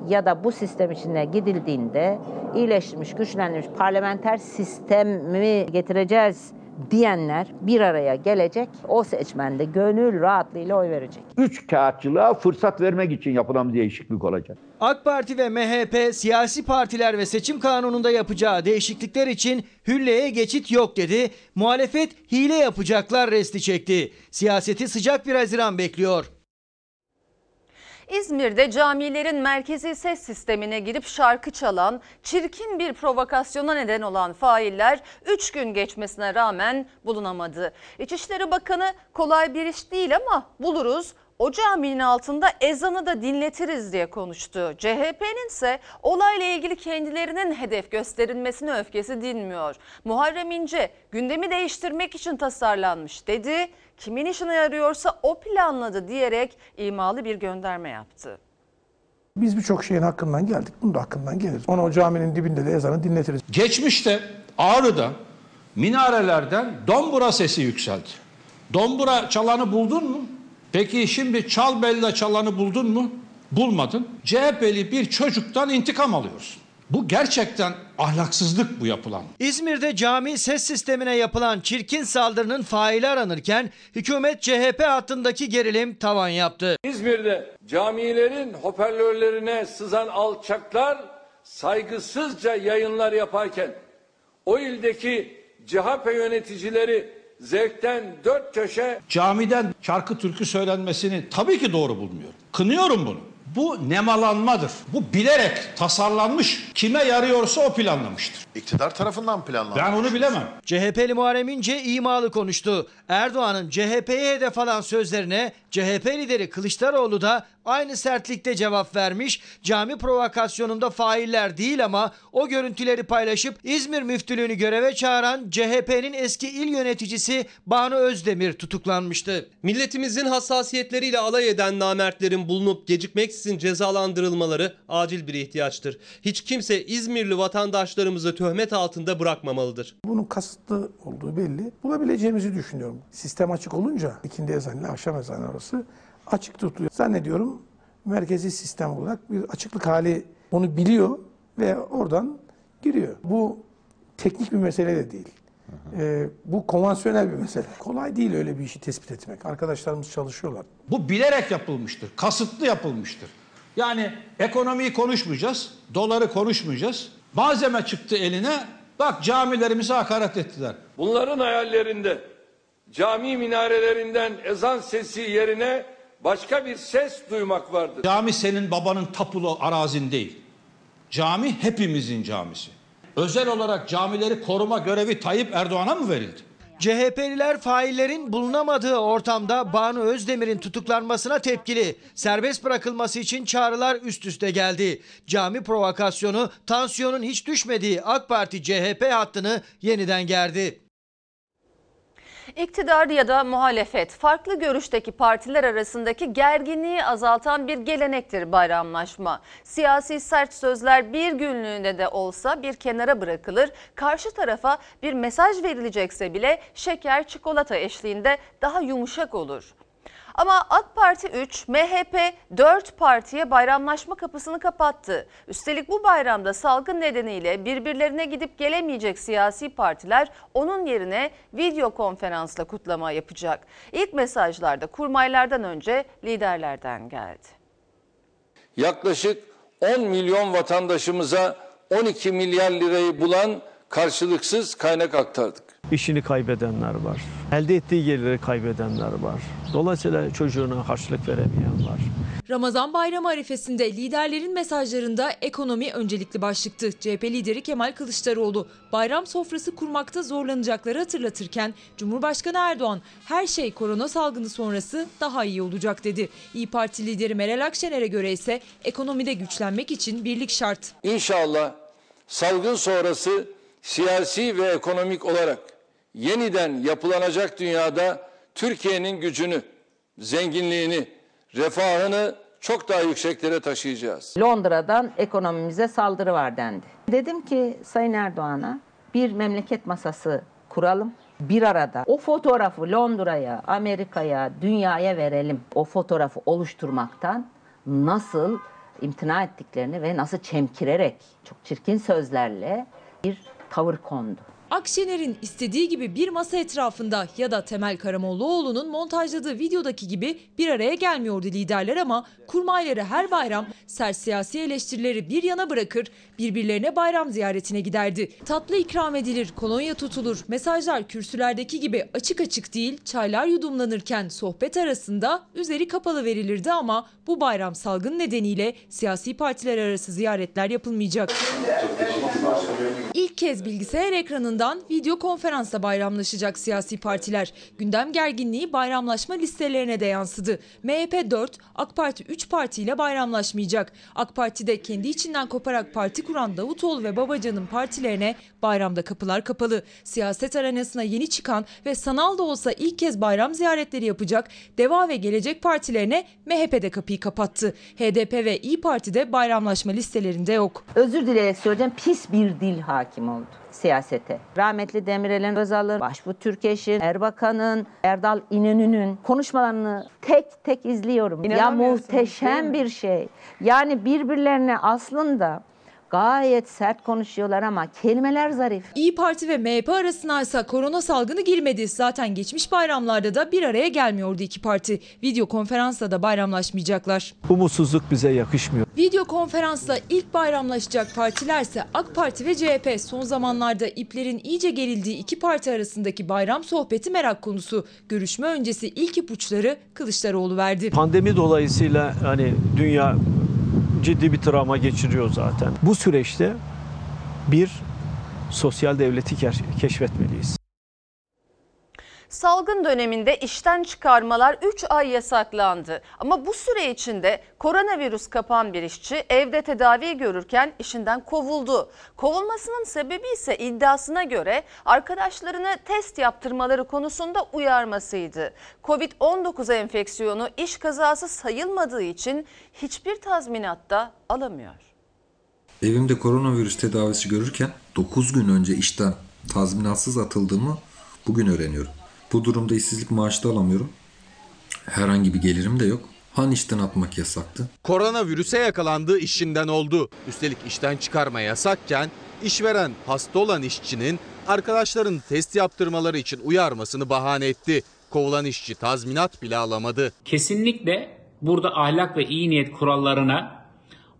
ya da bu sistem içine gidildiğinde iyileştirilmiş, güçlendirilmiş parlamenter sistemi getireceğiz diyenler bir araya gelecek. O seçmen de gönül rahatlığıyla oy verecek. Üç kağıtçılığa fırsat vermek için yapılan bir değişiklik olacak. AK Parti ve MHP siyasi partiler ve seçim kanununda yapacağı değişiklikler için hülleye geçit yok dedi. Muhalefet hile yapacaklar resti çekti. Siyaseti sıcak bir Haziran bekliyor. İzmir'de camilerin merkezi ses sistemine girip şarkı çalan, çirkin bir provokasyona neden olan failler 3 gün geçmesine rağmen bulunamadı. İçişleri Bakanı kolay bir iş değil ama buluruz. O caminin altında ezanı da dinletiriz diye konuştu. CHP'nin ise olayla ilgili kendilerinin hedef gösterilmesine öfkesi dinmiyor. Muharrem İnce gündemi değiştirmek için tasarlanmış dedi. Kimin işine yarıyorsa o planladı diyerek imalı bir gönderme yaptı. Biz birçok şeyin hakkından geldik. Bunu da hakkından geliriz. Onu o caminin dibinde de ezanı dinletiriz. Geçmişte Ağrı'da minarelerden dombura sesi yükseldi. Dombura çalanı buldun mu? Peki şimdi çal bella çalanı buldun mu? Bulmadın. CHP'li bir çocuktan intikam alıyorsun. Bu gerçekten ahlaksızlık bu yapılan. İzmir'de cami ses sistemine yapılan çirkin saldırının faili aranırken hükümet CHP hattındaki gerilim tavan yaptı. İzmir'de camilerin hoparlörlerine sızan alçaklar saygısızca yayınlar yaparken o ildeki CHP yöneticileri zevkten dört köşe Camiden şarkı türkü söylenmesini tabii ki doğru bulmuyorum. Kınıyorum bunu. Bu nemalanmadır. Bu bilerek tasarlanmış. Kime yarıyorsa o planlamıştır. İktidar tarafından planlanmış. Ben onu bilemem. CHP'li Muharrem İnce imalı konuştu. Erdoğan'ın CHP'ye hedef alan sözlerine CHP lideri Kılıçdaroğlu da aynı sertlikte cevap vermiş. Cami provokasyonunda failler değil ama o görüntüleri paylaşıp İzmir müftülüğünü göreve çağıran CHP'nin eski il yöneticisi Banu Özdemir tutuklanmıştı. Milletimizin hassasiyetleriyle alay eden namertlerin bulunup gecikmeksizin cezalandırılmaları acil bir ihtiyaçtır. Hiç kimse İzmirli vatandaşlarımızı töhmet altında bırakmamalıdır. Bunun kasıtlı olduğu belli. Bulabileceğimizi düşünüyorum. Sistem açık olunca ikindi ezanı ile akşam ezanı arası açık tutuluyor. Zannediyorum merkezi sistem olarak bir açıklık hali onu biliyor ve oradan giriyor. Bu teknik bir mesele de değil. Ee, bu konvansiyonel bir mesele. Kolay değil öyle bir işi tespit etmek. Arkadaşlarımız çalışıyorlar. Bu bilerek yapılmıştır. Kasıtlı yapılmıştır. Yani ekonomiyi konuşmayacağız. Doları konuşmayacağız. Malzeme çıktı eline. Bak camilerimize hakaret ettiler. Bunların hayallerinde cami minarelerinden ezan sesi yerine başka bir ses duymak vardır. Cami senin babanın tapulu arazin değil. Cami hepimizin camisi. Özel olarak camileri koruma görevi Tayyip Erdoğan'a mı verildi? CHP'liler faillerin bulunamadığı ortamda Banu Özdemir'in tutuklanmasına tepkili. Serbest bırakılması için çağrılar üst üste geldi. Cami provokasyonu tansiyonun hiç düşmediği AK Parti CHP hattını yeniden gerdi. İktidar ya da muhalefet farklı görüşteki partiler arasındaki gerginliği azaltan bir gelenektir bayramlaşma. Siyasi sert sözler bir günlüğüne de olsa bir kenara bırakılır. Karşı tarafa bir mesaj verilecekse bile şeker çikolata eşliğinde daha yumuşak olur. Ama AK Parti 3, MHP 4 partiye bayramlaşma kapısını kapattı. Üstelik bu bayramda salgın nedeniyle birbirlerine gidip gelemeyecek siyasi partiler onun yerine video konferansla kutlama yapacak. İlk mesajlarda kurmaylardan önce liderlerden geldi. Yaklaşık 10 milyon vatandaşımıza 12 milyar lirayı bulan karşılıksız kaynak aktardık. İşini kaybedenler var. Elde ettiği geliri kaybedenler var. Dolayısıyla çocuğuna harçlık veremeyen var. Ramazan bayramı arifesinde liderlerin mesajlarında ekonomi öncelikli başlıktı. CHP lideri Kemal Kılıçdaroğlu bayram sofrası kurmakta zorlanacakları hatırlatırken Cumhurbaşkanı Erdoğan her şey korona salgını sonrası daha iyi olacak dedi. İyi Parti lideri Meral Akşener'e göre ise ekonomide güçlenmek için birlik şart. İnşallah salgın sonrası siyasi ve ekonomik olarak yeniden yapılanacak dünyada Türkiye'nin gücünü, zenginliğini, refahını çok daha yükseklere taşıyacağız. Londra'dan ekonomimize saldırı var dendi. Dedim ki Sayın Erdoğan'a bir memleket masası kuralım. Bir arada o fotoğrafı Londra'ya, Amerika'ya, dünyaya verelim. O fotoğrafı oluşturmaktan nasıl imtina ettiklerini ve nasıl çemkirerek çok çirkin sözlerle bir tavır kondu. Akşener'in istediği gibi bir masa etrafında ya da Temel Karamollaoğlu'nun montajladığı videodaki gibi bir araya gelmiyordu liderler ama kurmayları her bayram sert siyasi eleştirileri bir yana bırakır birbirlerine bayram ziyaretine giderdi. Tatlı ikram edilir, kolonya tutulur, mesajlar kürsülerdeki gibi açık açık değil çaylar yudumlanırken sohbet arasında üzeri kapalı verilirdi ama bu bayram salgın nedeniyle siyasi partiler arası ziyaretler yapılmayacak. İlk kez bilgisayar ekranından video konferansla bayramlaşacak siyasi partiler. Gündem gerginliği bayramlaşma listelerine de yansıdı. MHP 4, AK Parti 3 partiyle bayramlaşmayacak. AK Parti'de kendi içinden koparak parti kuran Davutoğlu ve Babacan'ın partilerine bayramda kapılar kapalı. Siyaset arenasına yeni çıkan ve sanal da olsa ilk kez bayram ziyaretleri yapacak Deva ve Gelecek partilerine MHP de kapıyı kapattı. HDP ve İyi Parti de bayramlaşma listelerinde yok. Özür dileyerek söyleyeceğim pis bir dil hakim oldu siyasete. Rahmetli Demirel'in, Özal'ın, Başbuğ Türkeş'in, Erbakan'ın, Erdal İnönü'nün konuşmalarını tek tek izliyorum. Ya muhteşem bir şey. Yani birbirlerine aslında gayet sert konuşuyorlar ama kelimeler zarif. İyi Parti ve MHP arasına ise korona salgını girmedi. Zaten geçmiş bayramlarda da bir araya gelmiyordu iki parti. Video konferansla da bayramlaşmayacaklar. Umutsuzluk bize yakışmıyor. Video konferansla ilk bayramlaşacak partilerse AK Parti ve CHP son zamanlarda iplerin iyice gerildiği iki parti arasındaki bayram sohbeti merak konusu. Görüşme öncesi ilk ipuçları Kılıçdaroğlu verdi. Pandemi dolayısıyla hani dünya ciddi bir travma geçiriyor zaten. Bu süreçte bir sosyal devleti keşfetmeliyiz. Salgın döneminde işten çıkarmalar 3 ay yasaklandı. Ama bu süre içinde koronavirüs kapan bir işçi evde tedavi görürken işinden kovuldu. Kovulmasının sebebi ise iddiasına göre arkadaşlarını test yaptırmaları konusunda uyarmasıydı. Covid-19 enfeksiyonu iş kazası sayılmadığı için hiçbir tazminatta alamıyor. Evimde koronavirüs tedavisi görürken 9 gün önce işten tazminatsız atıldığımı bugün öğreniyorum. Bu durumda işsizlik maaşı da alamıyorum. Herhangi bir gelirim de yok. Han işten atmak yasaktı. Koronavirüse yakalandığı işinden oldu. Üstelik işten çıkarma yasakken işveren hasta olan işçinin arkadaşların test yaptırmaları için uyarmasını bahane etti. Kovulan işçi tazminat bile alamadı. Kesinlikle burada ahlak ve iyi niyet kurallarına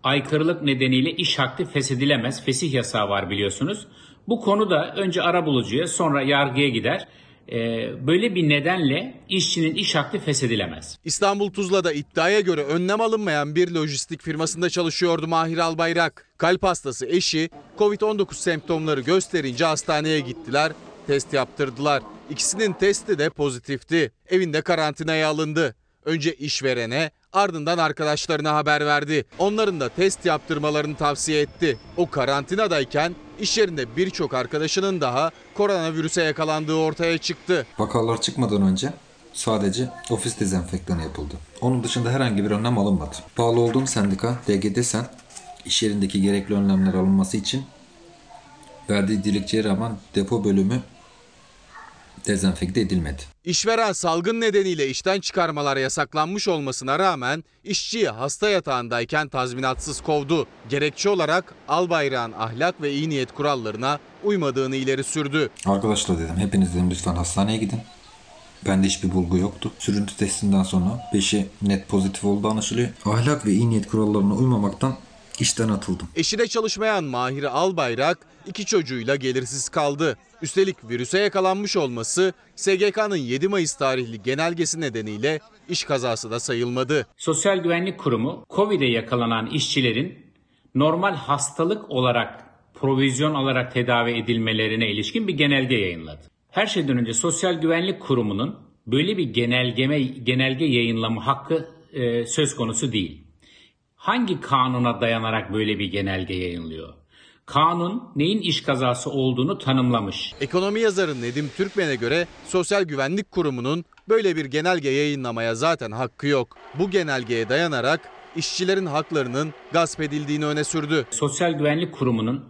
aykırılık nedeniyle iş hakkı feshedilemez. Fesih yasağı var biliyorsunuz. Bu konu da önce arabulucuya sonra yargıya gider. Ee, böyle bir nedenle işçinin iş hakkı feshedilemez. İstanbul Tuzla'da iddiaya göre önlem alınmayan bir lojistik firmasında çalışıyordu Mahir Albayrak. Kalp hastası eşi Covid-19 semptomları gösterince hastaneye gittiler, test yaptırdılar. İkisinin testi de pozitifti. Evinde karantinaya alındı. Önce işverene ardından arkadaşlarına haber verdi. Onların da test yaptırmalarını tavsiye etti. O karantinadayken İş yerinde birçok arkadaşının daha koronavirüse yakalandığı ortaya çıktı. Vakalar çıkmadan önce sadece ofis dezenfektanı yapıldı. Onun dışında herhangi bir önlem alınmadı. Bağlı olduğum sendika DGDSEN iş yerindeki gerekli önlemler alınması için verdiği dilekçeye rağmen depo bölümü dezenfekte edilmedi. İşveren salgın nedeniyle işten çıkarmalar yasaklanmış olmasına rağmen işçiyi hasta yatağındayken tazminatsız kovdu. Gerekçe olarak Albayrak'ın ahlak ve iyi niyet kurallarına uymadığını ileri sürdü. Arkadaşlar dedim hepiniz dedim lütfen hastaneye gidin. Bende hiçbir bulgu yoktu. Sürüntü testinden sonra 5'i net pozitif olduğu anlaşılıyor. Ahlak ve iyi niyet kurallarına uymamaktan işten atıldım. Eşine çalışmayan Mahir Albayrak iki çocuğuyla gelirsiz kaldı. Üstelik virüse yakalanmış olması SGK'nın 7 Mayıs tarihli genelgesi nedeniyle iş kazası da sayılmadı. Sosyal Güvenlik Kurumu Covid'e yakalanan işçilerin normal hastalık olarak provizyon alarak tedavi edilmelerine ilişkin bir genelge yayınladı. Her şeyden önce Sosyal Güvenlik Kurumu'nun böyle bir genelgeme genelge yayınlama hakkı e, söz konusu değil. Hangi kanuna dayanarak böyle bir genelge yayınlıyor? Kanun neyin iş kazası olduğunu tanımlamış. Ekonomi yazarı Nedim Türkmen'e göre Sosyal Güvenlik Kurumu'nun böyle bir genelge yayınlamaya zaten hakkı yok. Bu genelgeye dayanarak işçilerin haklarının gasp edildiğini öne sürdü. Sosyal Güvenlik Kurumu'nun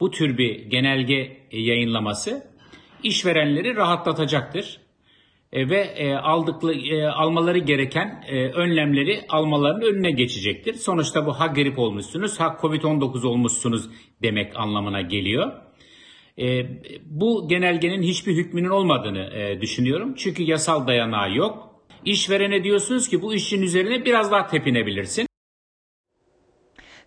bu tür bir genelge yayınlaması işverenleri rahatlatacaktır. E, ve e, aldıkları e, almaları gereken e, önlemleri almalarının önüne geçecektir. Sonuçta bu ha grip olmuşsunuz, ha Covid-19 olmuşsunuz demek anlamına geliyor. Bu genelgenin hiçbir hükmünün olmadığını düşünüyorum. Çünkü yasal dayanağı yok. İşverene diyorsunuz ki bu işin üzerine biraz daha tepinebilirsin.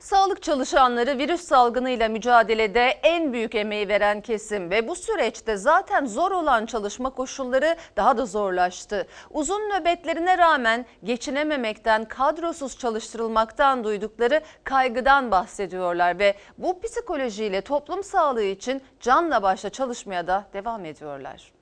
Sağlık çalışanları virüs salgınıyla mücadelede en büyük emeği veren kesim ve bu süreçte zaten zor olan çalışma koşulları daha da zorlaştı. Uzun nöbetlerine rağmen geçinememekten, kadrosuz çalıştırılmaktan duydukları kaygıdan bahsediyorlar ve bu psikolojiyle toplum sağlığı için canla başla çalışmaya da devam ediyorlar.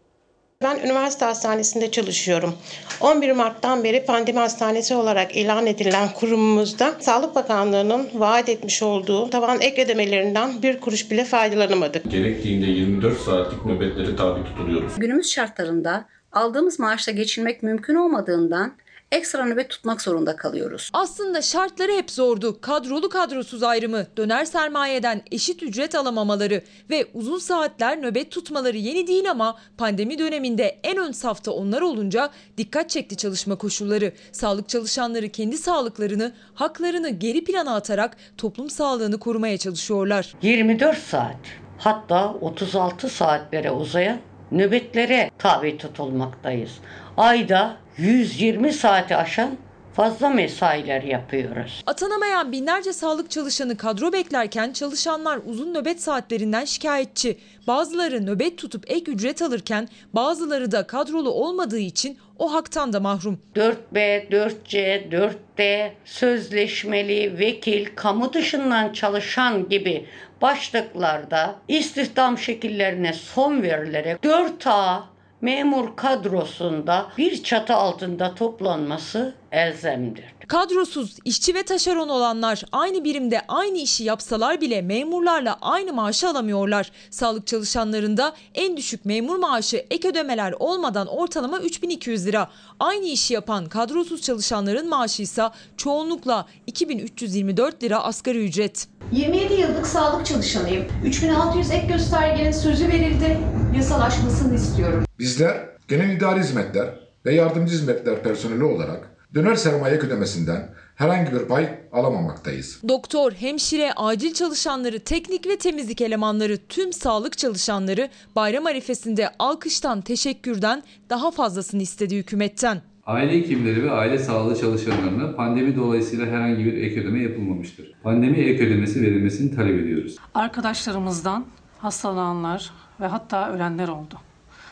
Ben üniversite hastanesinde çalışıyorum. 11 Mart'tan beri pandemi hastanesi olarak ilan edilen kurumumuzda Sağlık Bakanlığı'nın vaat etmiş olduğu tavan ek ödemelerinden bir kuruş bile faydalanamadık. Gerektiğinde 24 saatlik nöbetlere tabi tutuluyoruz. Günümüz şartlarında aldığımız maaşla geçinmek mümkün olmadığından ekstra nöbet tutmak zorunda kalıyoruz. Aslında şartları hep zordu. Kadrolu kadrosuz ayrımı, döner sermayeden eşit ücret alamamaları ve uzun saatler nöbet tutmaları yeni değil ama pandemi döneminde en ön safta onlar olunca dikkat çekti çalışma koşulları. Sağlık çalışanları kendi sağlıklarını, haklarını geri plana atarak toplum sağlığını korumaya çalışıyorlar. 24 saat hatta 36 saatlere uzayan nöbetlere tabi tutulmaktayız. Ayda 120 saati aşan fazla mesailer yapıyoruz. Atanamayan binlerce sağlık çalışanı kadro beklerken çalışanlar uzun nöbet saatlerinden şikayetçi. Bazıları nöbet tutup ek ücret alırken bazıları da kadrolu olmadığı için o haktan da mahrum. 4B, 4C, 4D, sözleşmeli, vekil, kamu dışından çalışan gibi başlıklarda istihdam şekillerine son verilerek 4A memur kadrosunda bir çatı altında toplanması elzemdir. Kadrosuz, işçi ve taşeron olanlar aynı birimde aynı işi yapsalar bile memurlarla aynı maaşı alamıyorlar. Sağlık çalışanlarında en düşük memur maaşı ek ödemeler olmadan ortalama 3200 lira. Aynı işi yapan kadrosuz çalışanların maaşı ise çoğunlukla 2324 lira asgari ücret. 27 yıllık sağlık çalışanıyım. 3600 ek göstergenin sözü verildi. Yasalaşmasını istiyorum. Bizler genel idari hizmetler ve yardımcı hizmetler personeli olarak döner sermaye ödemesinden herhangi bir pay alamamaktayız. Doktor, hemşire, acil çalışanları, teknik ve temizlik elemanları, tüm sağlık çalışanları bayram arifesinde alkıştan, teşekkürden daha fazlasını istedi hükümetten. Aile hekimleri ve aile sağlığı çalışanlarına pandemi dolayısıyla herhangi bir ek ödeme yapılmamıştır. Pandemi ek ödemesi verilmesini talep ediyoruz. Arkadaşlarımızdan hastalananlar ve hatta ölenler oldu.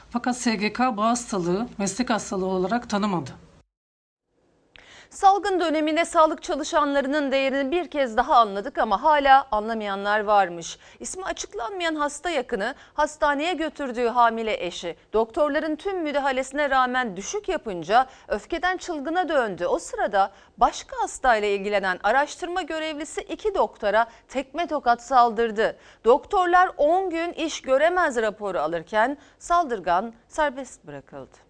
Fakat SGK bu hastalığı meslek hastalığı olarak tanımadı. Salgın döneminde sağlık çalışanlarının değerini bir kez daha anladık ama hala anlamayanlar varmış. İsmi açıklanmayan hasta yakını hastaneye götürdüğü hamile eşi doktorların tüm müdahalesine rağmen düşük yapınca öfkeden çılgına döndü. O sırada başka hastayla ilgilenen araştırma görevlisi iki doktora tekme tokat saldırdı. Doktorlar 10 gün iş göremez raporu alırken saldırgan serbest bırakıldı.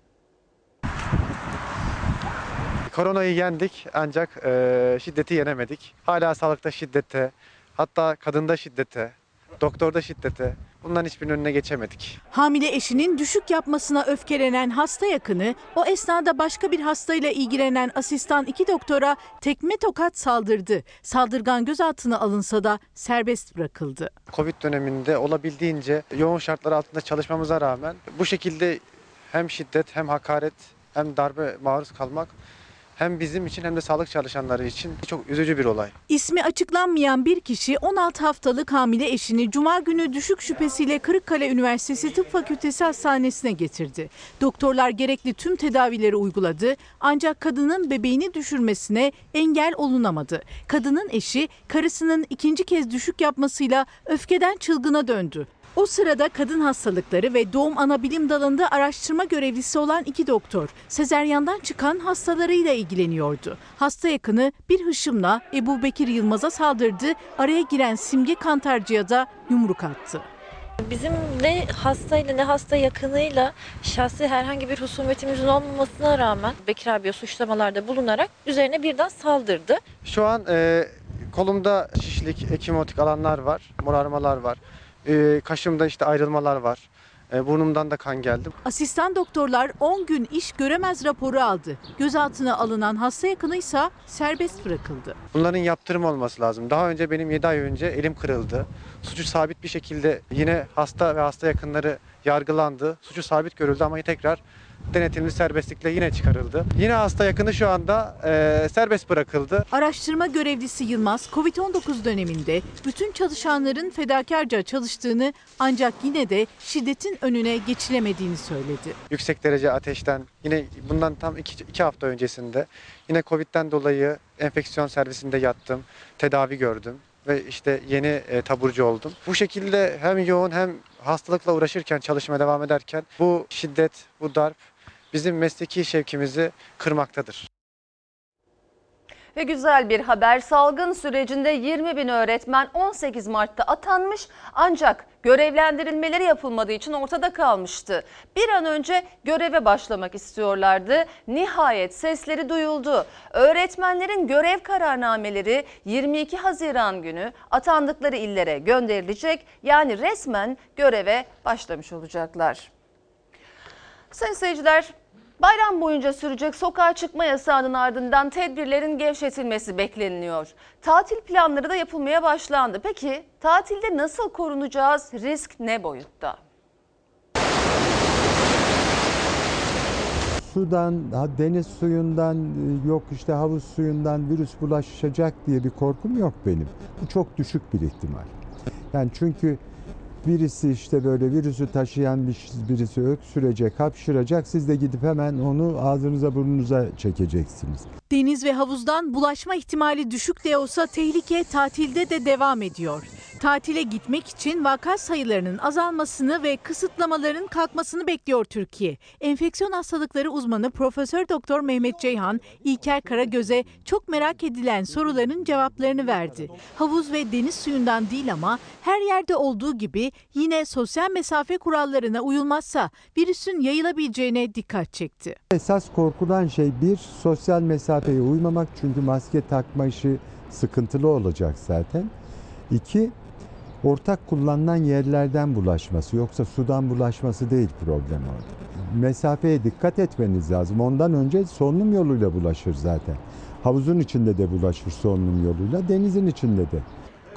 Koronayı yendik ancak e, şiddeti yenemedik. Hala sağlıkta şiddete, hatta kadında şiddete, doktorda şiddete bunların hiçbirinin önüne geçemedik. Hamile eşinin düşük yapmasına öfkelenen hasta yakını o esnada başka bir hastayla ilgilenen asistan iki doktora tekme tokat saldırdı. Saldırgan gözaltına alınsa da serbest bırakıldı. Covid döneminde olabildiğince yoğun şartlar altında çalışmamıza rağmen bu şekilde hem şiddet hem hakaret hem darbe maruz kalmak hem bizim için hem de sağlık çalışanları için çok üzücü bir olay. İsmi açıklanmayan bir kişi 16 haftalık hamile eşini cuma günü düşük şüphesiyle Kırıkkale Üniversitesi Tıp Fakültesi Hastanesi'ne getirdi. Doktorlar gerekli tüm tedavileri uyguladı ancak kadının bebeğini düşürmesine engel olunamadı. Kadının eşi karısının ikinci kez düşük yapmasıyla öfkeden çılgına döndü. O sırada kadın hastalıkları ve doğum ana bilim dalında araştırma görevlisi olan iki doktor sezeryandan çıkan hastalarıyla ilgileniyordu. Hasta yakını bir hışımla Ebu Bekir Yılmaz'a saldırdı, araya giren Simge Kantarcı'ya da yumruk attı. Bizim ne hastayla ne hasta yakınıyla şahsi herhangi bir husumetimizin olmamasına rağmen Bekir abiye suçlamalarda bulunarak üzerine birden saldırdı. Şu an e, kolumda şişlik, ekimotik alanlar var, morarmalar var. E, kaşımda işte ayrılmalar var. E, burnumdan da kan geldi. Asistan doktorlar 10 gün iş göremez raporu aldı. Gözaltına alınan hasta yakını ise serbest bırakıldı. Bunların yaptırım olması lazım. Daha önce benim 7 ay önce elim kırıldı. Suçu sabit bir şekilde yine hasta ve hasta yakınları yargılandı. Suçu sabit görüldü ama tekrar denetimli serbestlikle yine çıkarıldı. Yine hasta yakını şu anda e, serbest bırakıldı. Araştırma görevlisi Yılmaz, Covid-19 döneminde bütün çalışanların fedakarca çalıştığını ancak yine de şiddetin önüne geçilemediğini söyledi. Yüksek derece ateşten yine bundan tam 2 hafta öncesinde yine Covid'den dolayı enfeksiyon servisinde yattım, tedavi gördüm ve işte yeni e, taburcu oldum. Bu şekilde hem yoğun hem hastalıkla uğraşırken, çalışmaya devam ederken bu şiddet, bu darp bizim mesleki şevkimizi kırmaktadır. Ve güzel bir haber salgın sürecinde 20 bin öğretmen 18 Mart'ta atanmış ancak görevlendirilmeleri yapılmadığı için ortada kalmıştı. Bir an önce göreve başlamak istiyorlardı. Nihayet sesleri duyuldu. Öğretmenlerin görev kararnameleri 22 Haziran günü atandıkları illere gönderilecek. Yani resmen göreve başlamış olacaklar. Sayın seyirciler Bayram boyunca sürecek sokağa çıkma yasağının ardından tedbirlerin gevşetilmesi bekleniliyor. Tatil planları da yapılmaya başlandı. Peki tatilde nasıl korunacağız? Risk ne boyutta? Sudan, deniz suyundan, yok işte havuz suyundan virüs bulaşacak diye bir korkum yok benim. Bu çok düşük bir ihtimal. Yani çünkü birisi işte böyle virüsü taşıyan bir birisi öksürecek, hapşıracak. Siz de gidip hemen onu ağzınıza burnunuza çekeceksiniz. Deniz ve havuzdan bulaşma ihtimali düşük de olsa tehlike tatilde de devam ediyor. Tatile gitmek için vaka sayılarının azalmasını ve kısıtlamaların kalkmasını bekliyor Türkiye. Enfeksiyon hastalıkları uzmanı Profesör Doktor Mehmet Ceyhan, İlker Karagöz'e çok merak edilen soruların cevaplarını verdi. Havuz ve deniz suyundan değil ama her yerde olduğu gibi yine sosyal mesafe kurallarına uyulmazsa virüsün yayılabileceğine dikkat çekti. Esas korkulan şey bir sosyal mesafeye uymamak çünkü maske takma işi sıkıntılı olacak zaten. İki ortak kullanılan yerlerden bulaşması yoksa sudan bulaşması değil problem orada. Mesafeye dikkat etmeniz lazım. Ondan önce solunum yoluyla bulaşır zaten. Havuzun içinde de bulaşır solunum yoluyla, denizin içinde de.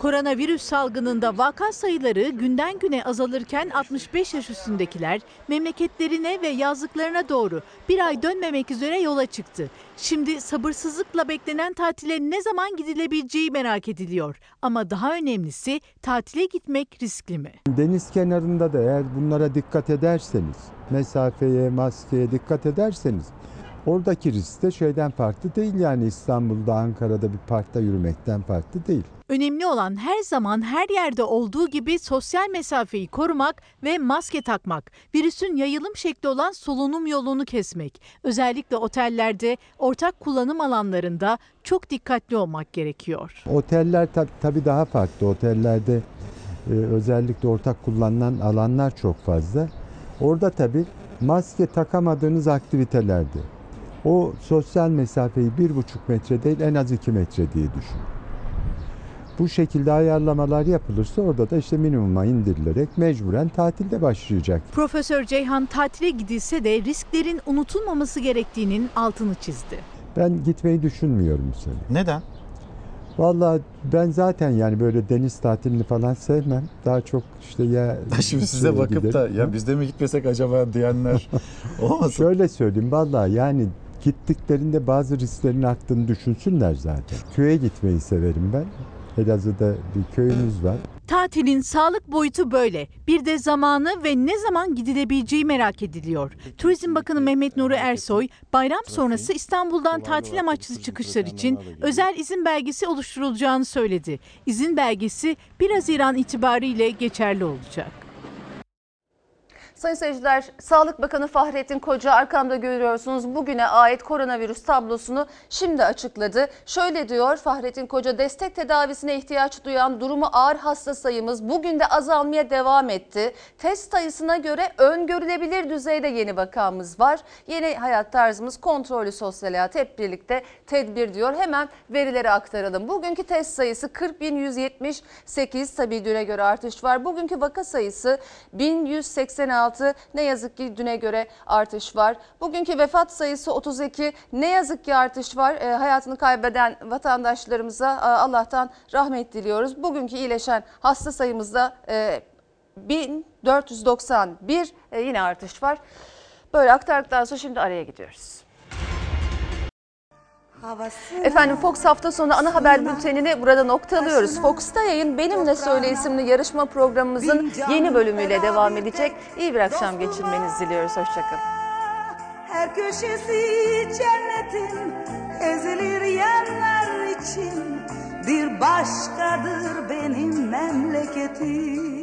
Koronavirüs salgınında vaka sayıları günden güne azalırken 65 yaş üstündekiler memleketlerine ve yazlıklarına doğru bir ay dönmemek üzere yola çıktı. Şimdi sabırsızlıkla beklenen tatile ne zaman gidilebileceği merak ediliyor. Ama daha önemlisi tatile gitmek riskli mi? Deniz kenarında da eğer bunlara dikkat ederseniz, mesafeye, maskeye dikkat ederseniz Oradaki risk de şeyden farklı değil yani İstanbul'da, Ankara'da bir parkta yürümekten farklı değil. Önemli olan her zaman her yerde olduğu gibi sosyal mesafeyi korumak ve maske takmak. Virüsün yayılım şekli olan solunum yolunu kesmek. Özellikle otellerde, ortak kullanım alanlarında çok dikkatli olmak gerekiyor. Oteller tab- tabii daha farklı. Otellerde e, özellikle ortak kullanılan alanlar çok fazla. Orada tabii maske takamadığınız aktivitelerde o sosyal mesafeyi bir buçuk metre değil en az iki metre diye düşün. Bu şekilde ayarlamalar yapılırsa orada da işte minimuma indirilerek mecburen tatilde başlayacak. Profesör Ceyhan tatile gidilse de risklerin unutulmaması gerektiğinin altını çizdi. Ben gitmeyi düşünmüyorum bu sene. Neden? Vallahi ben zaten yani böyle deniz tatilini falan sevmem. Daha çok işte ya [laughs] Şimdi size bakıp da ya biz de mi gitmesek acaba diyenler [laughs] olmasın? Şöyle söyleyeyim vallahi yani gittiklerinde bazı risklerin arttığını düşünsünler zaten. Köye gitmeyi severim ben. Elazığ'da bir köyümüz var. Tatilin sağlık boyutu böyle. Bir de zamanı ve ne zaman gidilebileceği merak ediliyor. Turizm Bakanı Mehmet Nuri Ersoy, bayram sonrası İstanbul'dan tatil amaçlı çıkışlar için özel izin belgesi oluşturulacağını söyledi. İzin belgesi 1 Haziran itibariyle geçerli olacak. Sayın seyirciler, Sağlık Bakanı Fahrettin Koca arkamda görüyorsunuz bugüne ait koronavirüs tablosunu şimdi açıkladı. Şöyle diyor Fahrettin Koca, destek tedavisine ihtiyaç duyan durumu ağır hasta sayımız bugün de azalmaya devam etti. Test sayısına göre öngörülebilir düzeyde yeni vakamız var. Yeni hayat tarzımız kontrollü sosyal hayat hep birlikte tedbir diyor. Hemen verileri aktaralım. Bugünkü test sayısı 40.178 tabii düne göre artış var. Bugünkü vaka sayısı 1186 ne yazık ki düne göre artış var. Bugünkü vefat sayısı 32 ne yazık ki artış var. E, hayatını kaybeden vatandaşlarımıza e, Allah'tan rahmet diliyoruz. Bugünkü iyileşen hasta sayımızda e, 1491 e, yine artış var. Böyle aktardıktan sonra şimdi araya gidiyoruz. Efendim Fox hafta sonu ana haber bültenini burada noktalıyoruz. Fox'ta yayın Benimle Söyle isimli yarışma programımızın yeni bölümüyle devam edecek. İyi bir akşam geçirmenizi diliyoruz. Hoşçakalın. Her köşesi cennetin ezilir yerler için bir başkadır benim memleketim.